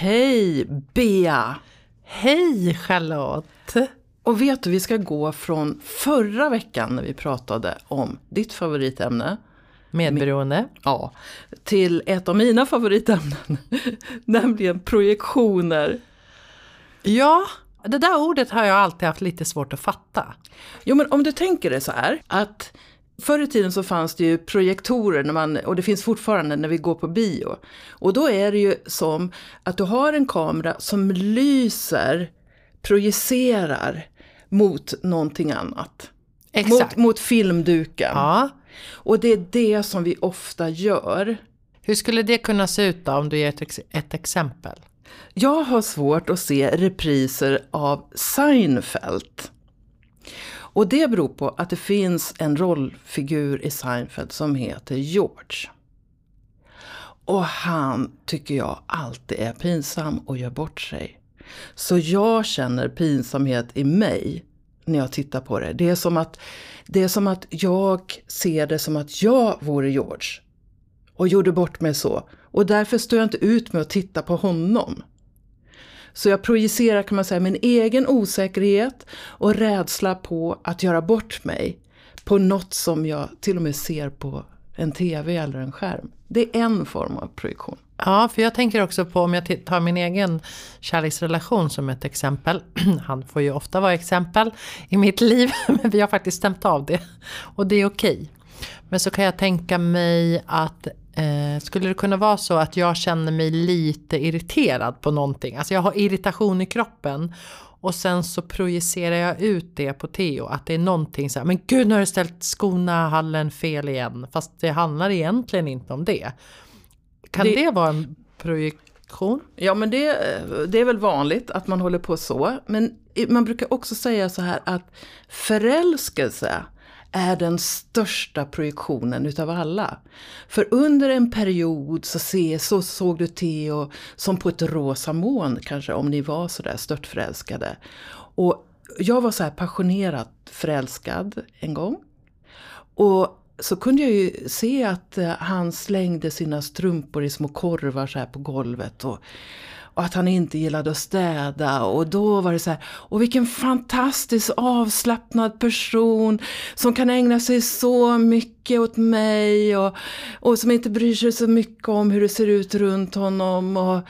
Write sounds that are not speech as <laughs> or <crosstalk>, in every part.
Hej Bea! Hej Charlotte! Och vet du, vi ska gå från förra veckan när vi pratade om ditt favoritämne. Medberoende. Ja, till ett av mina favoritämnen. <laughs> nämligen projektioner. Ja, det där ordet har jag alltid haft lite svårt att fatta. Jo men om du tänker det så här att Förr i tiden så fanns det ju projektorer när man, och det finns fortfarande när vi går på bio. Och då är det ju som att du har en kamera som lyser, projicerar mot någonting annat. Exakt. Mot, mot filmduken. Ja. Och det är det som vi ofta gör. Hur skulle det kunna se ut då, om du ger ett, ex ett exempel? Jag har svårt att se repriser av Seinfeld. Och det beror på att det finns en rollfigur i Seinfeld som heter George. Och han tycker jag alltid är pinsam och gör bort sig. Så jag känner pinsamhet i mig när jag tittar på det. Det är som att, det är som att jag ser det som att jag vore George. Och gjorde bort mig så. Och därför står jag inte ut med att titta på honom. Så jag projicerar kan man säga min egen osäkerhet och rädsla på att göra bort mig på något som jag till och med ser på en tv eller en skärm. Det är en form av projektion. Ja, för jag tänker också på om jag tar min egen kärleksrelation som ett exempel. <clears throat> Han får ju ofta vara exempel i mitt liv, <laughs> men vi har faktiskt stämt av det. Och det är okej. Men så kan jag tänka mig att Eh, skulle det kunna vara så att jag känner mig lite irriterad på någonting? Alltså jag har irritation i kroppen och sen så projicerar jag ut det på Theo. Att det är någonting så här, men gud nu har du ställt skorna hallen fel igen. Fast det handlar egentligen inte om det. Kan det, det vara en projektion? Ja men det, det är väl vanligt att man håller på så. Men man brukar också säga så här att förälskelse är den största projektionen utav alla. För under en period så, se, så såg du Theo som på ett rosa moln, kanske om ni var sådär störtförälskade. Och jag var så här passionerat förälskad en gång. Och så kunde jag ju se att eh, han slängde sina strumpor i små korvar så här på golvet. Och, och att han inte gillade att städa och då var det så här, och vilken fantastisk avslappnad person som kan ägna sig så mycket åt mig och, och som inte bryr sig så mycket om hur det ser ut runt honom. Och,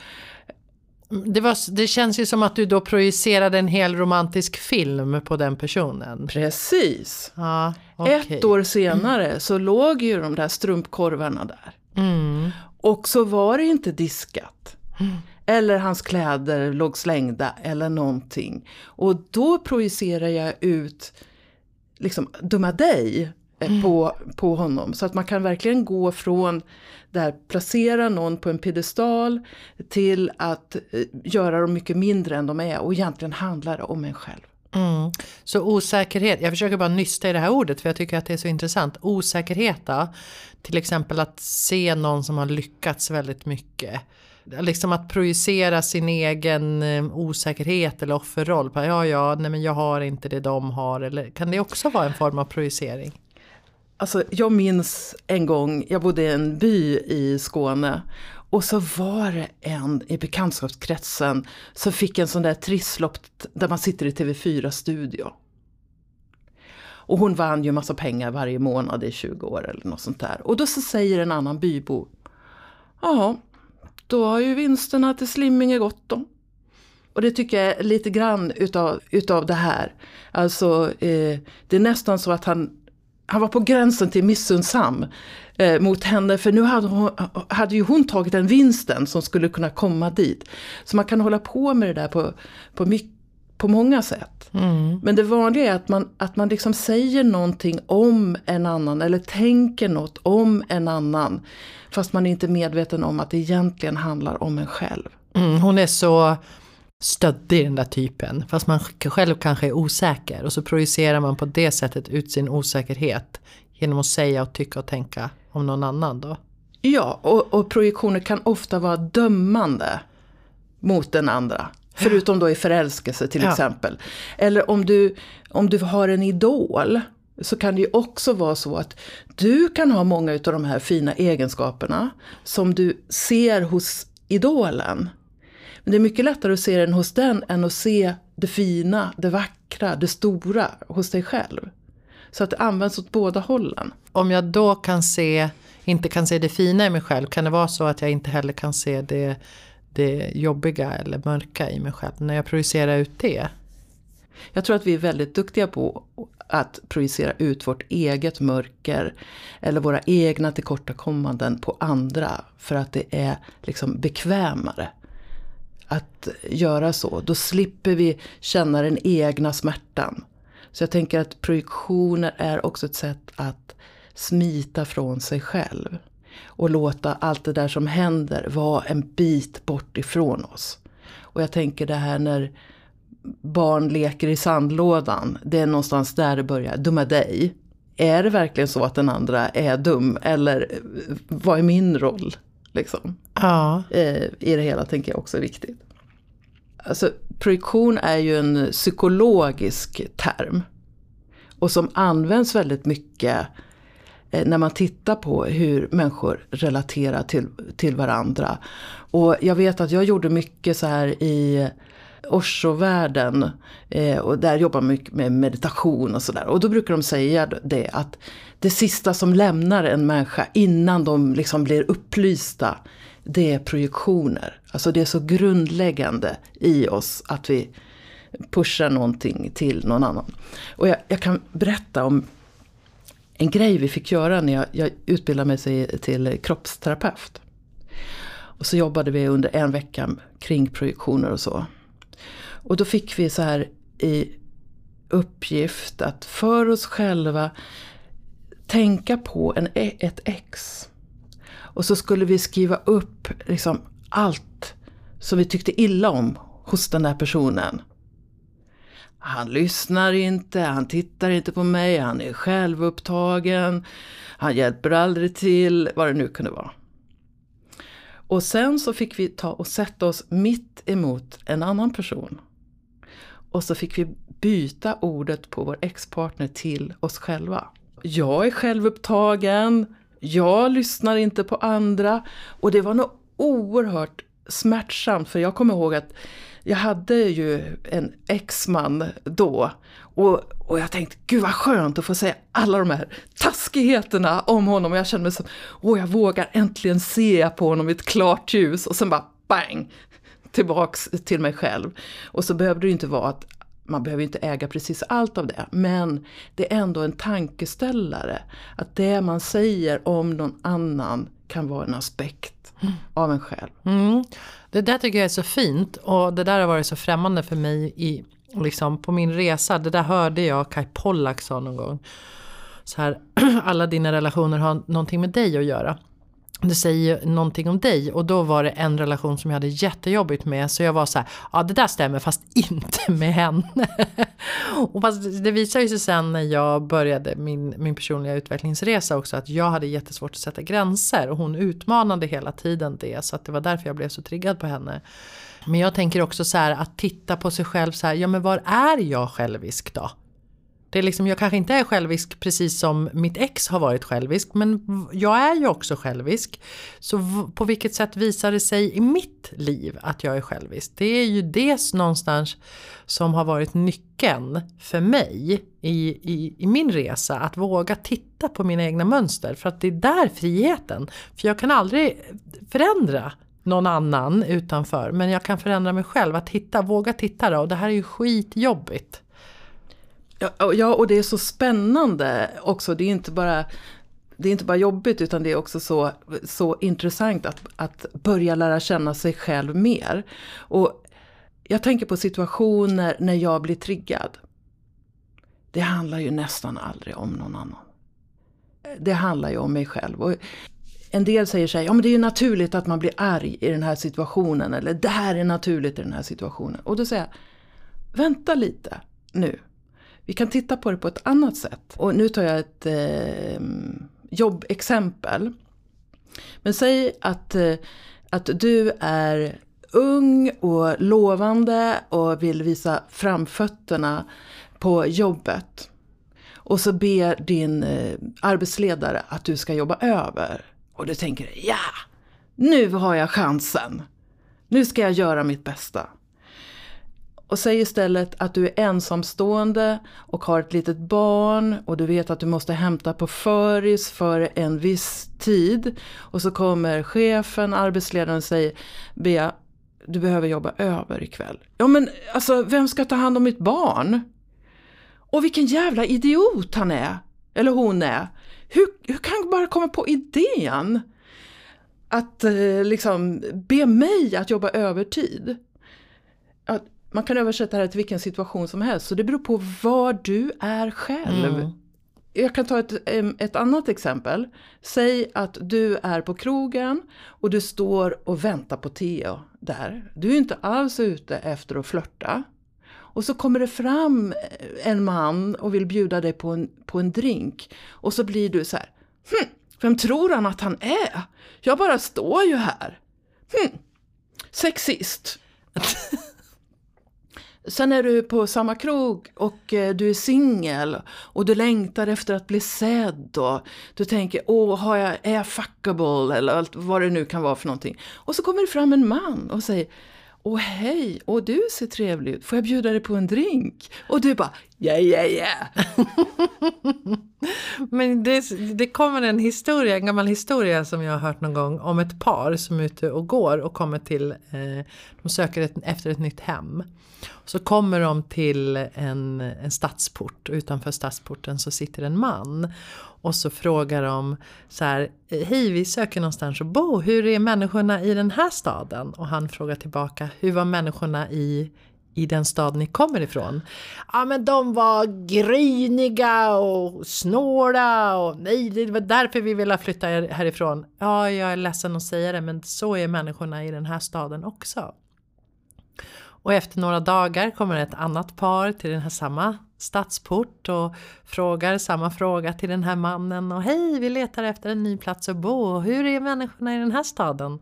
det, var, det känns ju som att du då projicerade en hel romantisk film på den personen. Precis. Ja, okay. Ett år senare så låg ju de där strumpkorvarna där. Mm. Och så var det inte diskat. Mm. Eller hans kläder låg slängda eller någonting. Och då projicerar jag ut liksom dumma dig eh, mm. på, på honom. Så att man kan verkligen gå från där placera någon på en piedestal till att eh, göra dem mycket mindre än de är. Och egentligen handlar det om en själv. Mm. Så osäkerhet, jag försöker bara nysta i det här ordet för jag tycker att det är så intressant. Osäkerhet då, till exempel att se någon som har lyckats väldigt mycket liksom att projicera sin egen eh, osäkerhet eller offerroll. På, ja, ja, nej men jag har inte det de har. Eller kan det också vara en form av projicering? Alltså, jag minns en gång, jag bodde i en by i Skåne. Och så var det en i bekantskapskretsen som fick en sån där trisslopp där man sitter i TV4-studio. Och hon vann ju massa pengar varje månad i 20 år eller något sånt där. Och då så säger en annan bybo. Ja, då har ju vinsterna till Slimminge gått då. Och det tycker jag är lite grann utav, utav det här. Alltså eh, det är nästan så att han, han var på gränsen till missundsam eh, mot henne. För nu hade, hon, hade ju hon tagit den vinsten som skulle kunna komma dit. Så man kan hålla på med det där på, på, mycket, på många sätt. Mm. Men det vanliga är att man, att man liksom säger någonting om en annan eller tänker något om en annan. Fast man är inte medveten om att det egentligen handlar om en själv. Mm, hon är så stöddig den där typen. Fast man själv kanske är osäker. Och så projicerar man på det sättet ut sin osäkerhet. Genom att säga och tycka och tänka om någon annan då. Ja, och, och projektioner kan ofta vara dömande mot den andra. Förutom då i förälskelse till ja. exempel. Eller om du, om du har en idol. Så kan det ju också vara så att du kan ha många av de här fina egenskaperna. Som du ser hos idolen. Men det är mycket lättare att se den hos den än att se det fina, det vackra, det stora hos dig själv. Så att det används åt båda hållen. Om jag då kan se, inte kan se det fina i mig själv, kan det vara så att jag inte heller kan se det, det jobbiga eller mörka i mig själv när jag projicerar ut det? Jag tror att vi är väldigt duktiga på att projicera ut vårt eget mörker eller våra egna tillkortakommanden på andra för att det är liksom bekvämare att göra så. Då slipper vi känna den egna smärtan. Så jag tänker att projektioner är också ett sätt att smita från sig själv. Och låta allt det där som händer vara en bit bort ifrån oss. Och jag tänker det här när barn leker i sandlådan. Det är någonstans där det börjar. Dumma dig. Är det verkligen så att den andra är dum? Eller vad är min roll? Liksom. Ja. Eh, I det hela tänker jag också är viktigt. Alltså, projektion är ju en psykologisk term. Och som används väldigt mycket eh, Eh, när man tittar på hur människor relaterar till, till varandra. Och jag vet att jag gjorde mycket så här i Osho-världen. Eh, och där jobbar man mycket med meditation och sådär. Och då brukar de säga det att det sista som lämnar en människa innan de liksom blir upplysta. Det är projektioner. Alltså det är så grundläggande i oss att vi pushar någonting till någon annan. Och jag, jag kan berätta om en grej vi fick göra när jag, jag utbildade mig till kroppsterapeut. Och så jobbade vi under en vecka kring projektioner och så. Och då fick vi så här i uppgift att för oss själva tänka på en, ett ex. Och så skulle vi skriva upp liksom allt som vi tyckte illa om hos den där personen. Han lyssnar inte, han tittar inte på mig, han är självupptagen, han hjälper aldrig till, vad det nu kunde vara. Och sen så fick vi ta och sätta oss mitt emot en annan person. Och så fick vi byta ordet på vår ex-partner till oss själva. Jag är självupptagen, jag lyssnar inte på andra. Och det var nog oerhört smärtsamt för jag kommer ihåg att jag hade ju en exman då. Och, och jag tänkte, gud vad skönt att få säga alla de här taskigheterna om honom. Och jag kände mig som, åh jag vågar äntligen se på honom i ett klart ljus. Och sen bara bang! Tillbaks till mig själv. Och så behövde det inte vara att man behöver inte äga precis allt av det. Men det är ändå en tankeställare. Att det man säger om någon annan kan vara en aspekt av en själv. Mm. Det där tycker jag är så fint och det där har varit så främmande för mig i, liksom, på min resa. Det där hörde jag Kai Pollak sa någon gång. Så här, <clears throat> alla dina relationer har någonting med dig att göra det säger någonting om dig och då var det en relation som jag hade jättejobbigt med så jag var så här, ja det där stämmer fast <laughs> inte med henne och fast det visade sig sen när jag började min, min personliga utvecklingsresa också att jag hade jättesvårt att sätta gränser och hon utmanade hela tiden det så att det var därför jag blev så triggad på henne. Men jag tänker också så här att titta på sig själv så här, ja men var är jag självisk då? Det är liksom, jag kanske inte är självisk precis som mitt ex har varit självisk men jag är ju också självisk. Så på vilket sätt visar det sig i mitt liv att jag är självisk? Det är ju det någonstans som har varit nyckeln för mig i, i, i min resa. Att våga titta på mina egna mönster för att det är där friheten. För jag kan aldrig förändra någon annan utanför men jag kan förändra mig själv. Att hitta, våga titta då och det här är ju skitjobbigt. Ja, och det är så spännande också. Det är inte bara, det är inte bara jobbigt utan det är också så, så intressant att, att börja lära känna sig själv mer. Och jag tänker på situationer när jag blir triggad. Det handlar ju nästan aldrig om någon annan. Det handlar ju om mig själv. Och en del säger sig, ja men det är ju naturligt att man blir arg i den här situationen. Eller det här är naturligt i den här situationen. Och då säger jag, vänta lite nu. Vi kan titta på det på ett annat sätt. Och nu tar jag ett eh, jobbexempel. Men säg att, eh, att du är ung och lovande och vill visa framfötterna på jobbet. Och så ber din eh, arbetsledare att du ska jobba över. Och du tänker, ja, nu har jag chansen. Nu ska jag göra mitt bästa. Och säg istället att du är ensamstående och har ett litet barn och du vet att du måste hämta på föris för en viss tid. Och så kommer chefen, arbetsledaren och säger Bea, du behöver jobba över ikväll. Ja men alltså vem ska ta hand om mitt barn? Och vilken jävla idiot han är! Eller hon är. Hur, hur kan han bara komma på idén att eh, liksom be mig att jobba övertid? Att, man kan översätta det här till vilken situation som helst, så det beror på var du är själv. Mm. Jag kan ta ett, ett annat exempel. Säg att du är på krogen och du står och väntar på Theo där. Du är inte alls ute efter att flörta. Och så kommer det fram en man och vill bjuda dig på en, på en drink. Och så blir du så här, hm, vem tror han att han är? Jag bara står ju här. Hm, sexist. <laughs> Sen är du på samma krog och eh, du är singel och du längtar efter att bli sedd och du tänker, åh, har jag, är jag fuckable eller vad det nu kan vara för någonting. Och så kommer det fram en man och säger, Åh hej, och du ser trevlig ut, får jag bjuda dig på en drink? Och du bara, Yeah yeah yeah. <laughs> Men det, det kommer en historia, en gammal historia som jag har hört någon gång om ett par som är ute och går och kommer till, eh, de söker ett, efter ett nytt hem. Så kommer de till en, en stadsport och utanför stadsporten så sitter en man. Och så frågar de så här, hej vi söker någonstans att bo, hur är människorna i den här staden? Och han frågar tillbaka, hur var människorna i i den stad ni kommer ifrån? Ja men de var gryniga och snåla och nej det var därför vi ville flytta härifrån. Ja jag är ledsen att säga det men så är människorna i den här staden också. Och efter några dagar kommer ett annat par till den här samma stadsport och frågar samma fråga till den här mannen och hej vi letar efter en ny plats att bo Och hur är människorna i den här staden?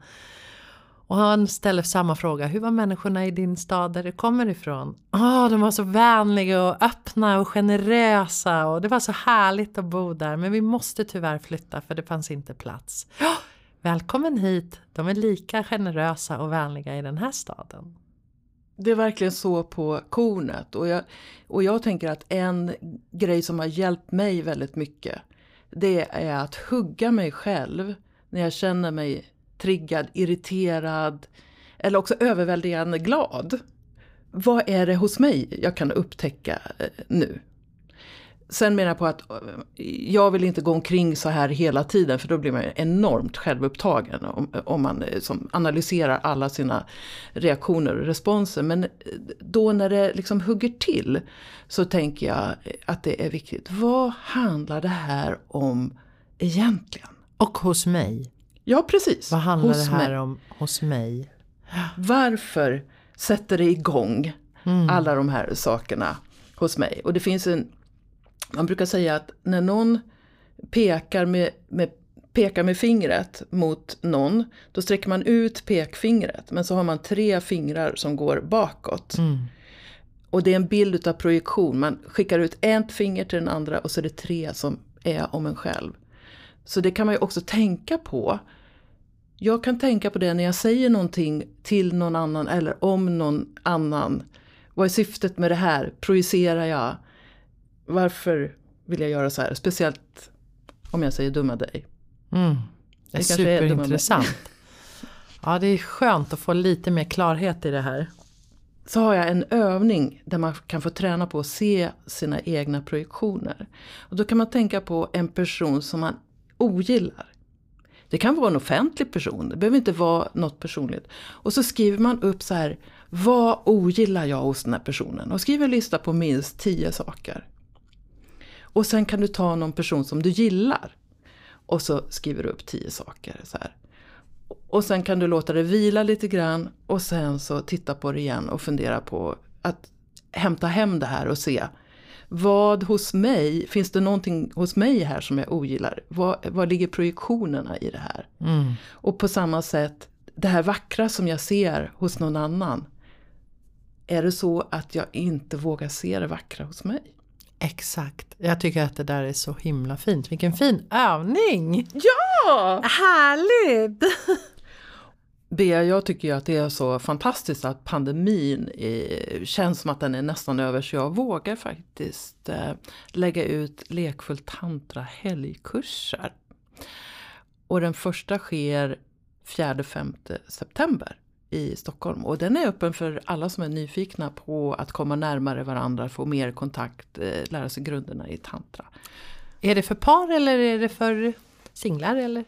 Och han ställer samma fråga, hur var människorna i din stad där du kommer ifrån? Oh, de var så vänliga och öppna och generösa och det var så härligt att bo där men vi måste tyvärr flytta för det fanns inte plats. Oh, välkommen hit, de är lika generösa och vänliga i den här staden. Det är verkligen så på kornet. Och jag, och jag tänker att en grej som har hjälpt mig väldigt mycket. Det är att hugga mig själv när jag känner mig triggad, irriterad eller också överväldigande glad. Vad är det hos mig jag kan upptäcka eh, nu? Sen menar jag på att eh, jag vill inte gå omkring så här hela tiden för då blir man enormt självupptagen om, om man eh, som analyserar alla sina reaktioner och responser. Men då när det liksom hugger till så tänker jag att det är viktigt. Vad handlar det här om egentligen? Och hos mig. Ja precis. Vad handlar hos det här mig. om hos mig? Varför sätter det igång mm. alla de här sakerna hos mig? Och det finns en man brukar säga att när någon pekar med, med, pekar med fingret mot någon, då sträcker man ut pekfingret. Men så har man tre fingrar som går bakåt. Mm. Och det är en bild av projektion. Man skickar ut ett finger till den andra och så är det tre som är om en själv. Så det kan man ju också tänka på. Jag kan tänka på det när jag säger någonting till någon annan eller om någon annan. Vad är syftet med det här? Projicerar jag? varför vill jag göra så här? Speciellt om jag säger dumma dig. Mm. Det är superintressant. ja, det är skönt att få lite mer klarhet i det här. Så har jag en övning där man kan få träna på att se sina egna projektioner. Och då kan man tänka på en person som man ogillar. Det kan vara en offentlig person, det behöver inte vara något personligt. Och så skriver man upp så här, vad ogillar jag hos den här personen? Och skriver en lista på minst tio saker. Och sen kan du ta någon person som du gillar. Och så skriver du upp tio saker. Så här. Och sen kan du låta det vila lite grann och sen så titta på det igen och fundera på att hämta hem det här och se vad hos mig, finns det någonting hos mig här som jag ogillar? Vad, vad ligger projektionerna i det här? Mm. Och på samma sätt, det här vackra som jag ser hos någon annan. Är det så att jag inte vågar se det vackra hos mig? Exakt. Jag tycker att det där är så himla fint. Vilken fin övning! Ja! Härligt! <laughs> Bea, jag tycker ju att det är så fantastiskt att pandemin är, känns som att den är nästan över så jag vågar faktiskt eh, lägga ut lekfull tantra helgkurser. Och den första sker 4-5 september i Stockholm. Och den är öppen för alla som är nyfikna på att komma närmare varandra, få mer kontakt, eh, lära sig grunderna i tantra. Är det för par eller är det för singlar? Eller?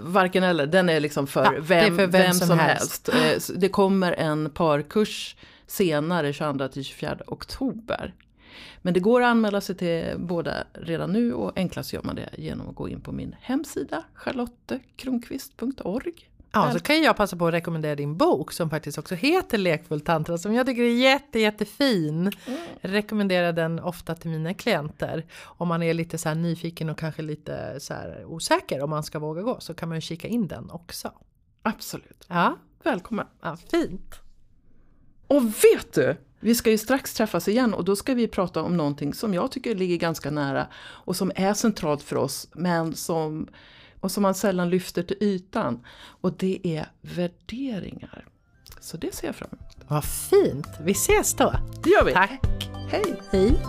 Varken eller, den är liksom för, Ja, vem, är för vem vem som som, helst. helst. Eh, Det kommer en parkurs senare, 22-24 oktober. Men det går att anmäla sig till båda redan nu och enklast gör man det genom att gå in på min hemsida charlottekronqvist.org. Ja, så kan jag passa på att rekommendera din bok som faktiskt också heter Lekfull tantra som jag tycker är jätte, jättefin. Jag rekommenderar den ofta till mina klienter. Om man är lite så nyfiken och kanske lite så osäker om man ska våga gå så kan man ju kika in den också. Absolut. Ja, Välkommen. ja fint. Och vet du, vi ska ju strax träffas igen och då ska vi prata om någonting som jag tycker ligger ganska nära och som är centralt för oss men som, och som man sällan lyfter till ytan. Och det är värderingar. Så det ser jag fram emot. Vad fint. Vi ses då. Det gör vi! Tack. Hej! Hej.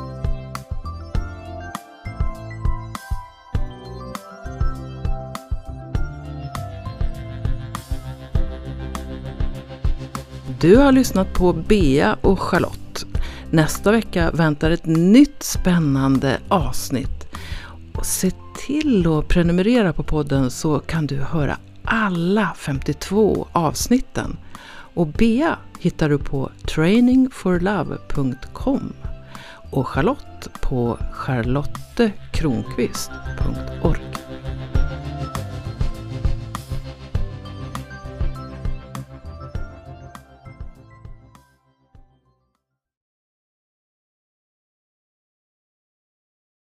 Du har lyssnat på Bea och Charlotte. Nästa vecka väntar ett nytt spännande avsnitt. Och se till att prenumerera på podden så kan du höra alla 52 avsnitten. Och Bea hittar du på trainingforlove.com och Charlotte på charlottekronqvist.org.